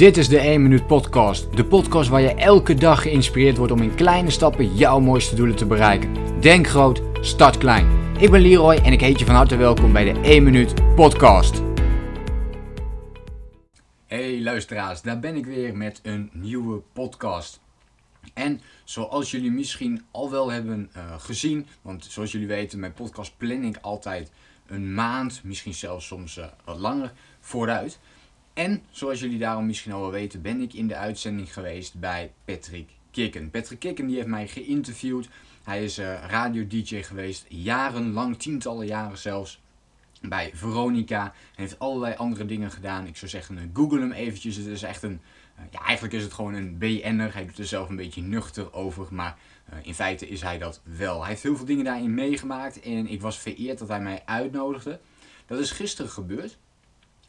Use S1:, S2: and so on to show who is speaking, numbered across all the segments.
S1: Dit is de 1 Minuut Podcast. De podcast waar je elke dag geïnspireerd wordt om in kleine stappen jouw mooiste doelen te bereiken. Denk groot, start klein. Ik ben Leroy en ik heet je van harte welkom bij de 1 Minuut Podcast. Hey luisteraars, daar ben ik weer met een nieuwe podcast. En zoals jullie misschien al wel hebben uh, gezien, want zoals jullie weten, mijn podcast plan ik altijd een maand, misschien zelfs soms uh, wat langer vooruit. En zoals jullie daarom misschien al wel weten, ben ik in de uitzending geweest bij Patrick Kikken. Patrick Kikken die heeft mij geïnterviewd. Hij is uh, radio-dj geweest, jarenlang, tientallen jaren zelfs. Bij Veronica. Hij heeft allerlei andere dingen gedaan. Ik zou zeggen, uh, google hem eventjes. Het is echt een, uh, ja, eigenlijk is het gewoon een BN'er. Hij doet er zelf een beetje nuchter over, maar in feite is hij dat wel. Hij heeft heel veel dingen daarin meegemaakt en ik was vereerd dat hij mij uitnodigde. Dat is gisteren gebeurd.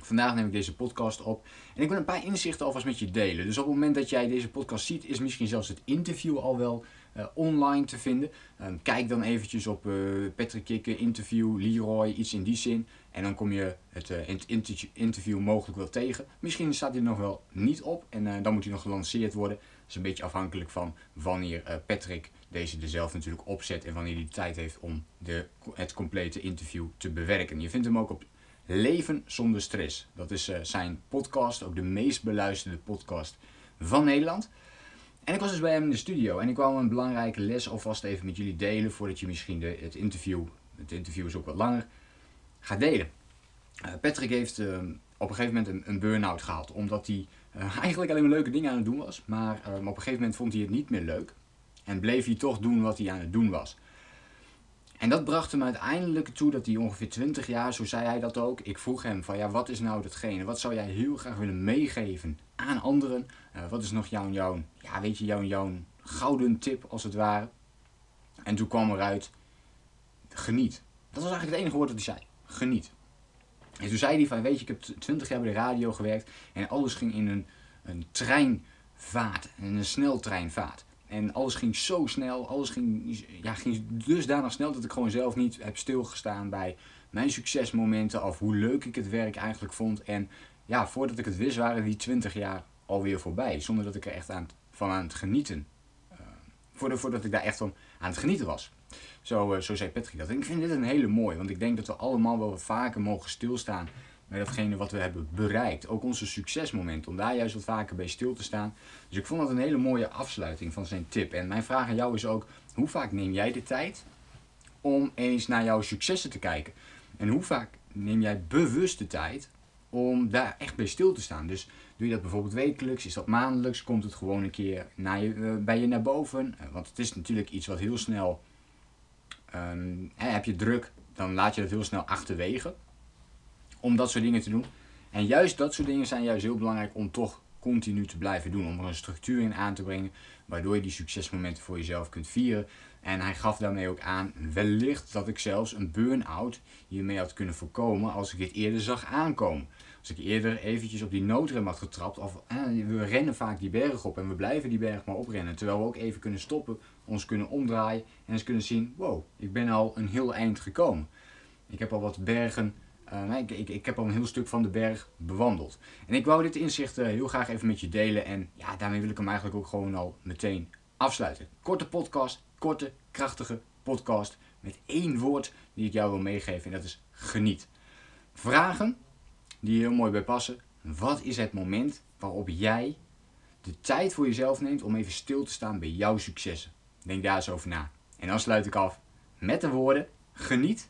S1: Vandaag neem ik deze podcast op en ik wil een paar inzichten alvast met je delen. Dus op het moment dat jij deze podcast ziet, is misschien zelfs het interview al wel uh, online te vinden. Um, kijk dan eventjes op uh, Patrick Kikken, interview, Leroy, iets in die zin. En dan kom je het, het interview mogelijk wel tegen. Misschien staat hij nog wel niet op en dan moet hij nog gelanceerd worden. Dat is een beetje afhankelijk van wanneer Patrick deze er zelf natuurlijk opzet en wanneer hij tijd heeft om de, het complete interview te bewerken. Je vindt hem ook op Leven zonder stress. Dat is uh, zijn podcast, ook de meest beluisterde podcast van Nederland. En ik was dus bij hem in de studio en ik wou een belangrijke les alvast even met jullie delen voordat je misschien de, het interview, het interview is ook wat langer, gaat delen. Uh, Patrick heeft uh, op een gegeven moment een, een burn-out gehad, omdat hij eigenlijk alleen maar leuke dingen aan het doen was. Maar op een gegeven moment vond hij het niet meer leuk en bleef hij toch doen wat hij aan het doen was. En dat bracht hem uiteindelijk toe dat hij ongeveer 20 jaar, zo zei hij dat ook. Ik vroeg hem van ja, wat is nou datgene? Wat zou jij heel graag willen meegeven aan anderen? Uh, wat is nog jouw, jouw, ja, weet je, jouw, jouw gouden tip als het ware? En toen kwam eruit, geniet. Dat was eigenlijk het enige woord dat hij zei. Geniet. En toen zei hij van, weet je, ik heb 20 jaar bij de radio gewerkt en alles ging in een, een treinvaart, in een sneltreinvaart. En alles ging zo snel, alles ging, ja, ging dusdanig snel dat ik gewoon zelf niet heb stilgestaan bij mijn succesmomenten of hoe leuk ik het werk eigenlijk vond. En ja, voordat ik het wist waren die 20 jaar alweer voorbij, zonder dat ik er echt aan, van aan het genieten, uh, voordat, ik daar echt van aan het genieten was. Zo, uh, zo zei Patrick dat. En ik vind dit een hele mooi, want ik denk dat we allemaal wel vaker mogen stilstaan bij datgene wat we hebben bereikt. Ook onze succesmomenten, om daar juist wat vaker bij stil te staan. Dus ik vond dat een hele mooie afsluiting van zijn tip. En mijn vraag aan jou is ook, hoe vaak neem jij de tijd om eens naar jouw successen te kijken? En hoe vaak neem jij bewust de tijd om daar echt bij stil te staan? Dus doe je dat bijvoorbeeld wekelijks, is dat maandelijks, komt het gewoon een keer je, uh, bij je naar boven? Uh, want het is natuurlijk iets wat heel snel, hè, heb je druk, dan laat je dat heel snel achterwege om dat soort dingen te doen. En juist dat soort dingen zijn juist heel belangrijk om toch continu te blijven doen. Om er een structuur in aan te brengen, waardoor je die succesmomenten voor jezelf kunt vieren. En hij gaf daarmee ook aan, wellicht dat ik zelfs een burn-out hiermee had kunnen voorkomen als ik dit eerder zag aankomen. Als ik eerder eventjes op die noodrem had getrapt, of eh, we rennen vaak die berg op en we blijven die berg maar oprennen. Terwijl we ook even kunnen stoppen, ons kunnen omdraaien en eens kunnen zien, wow, ik ben al een heel eind gekomen. Ik heb al wat bergen uh, ik, ik, ik, heb al een heel stuk van de berg bewandeld. En ik wou dit inzicht uh, heel graag even met je delen. En ja, daarmee wil ik hem eigenlijk ook gewoon al meteen afsluiten. Korte podcast, korte, krachtige podcast. Met één woord die ik jou wil meegeven. En dat is geniet. Vragen die heel mooi bij passen. Wat is het moment waarop jij de tijd voor jezelf neemt om even stil te staan bij jouw successen? Denk daar eens over na. En dan sluit ik af met de woorden: geniet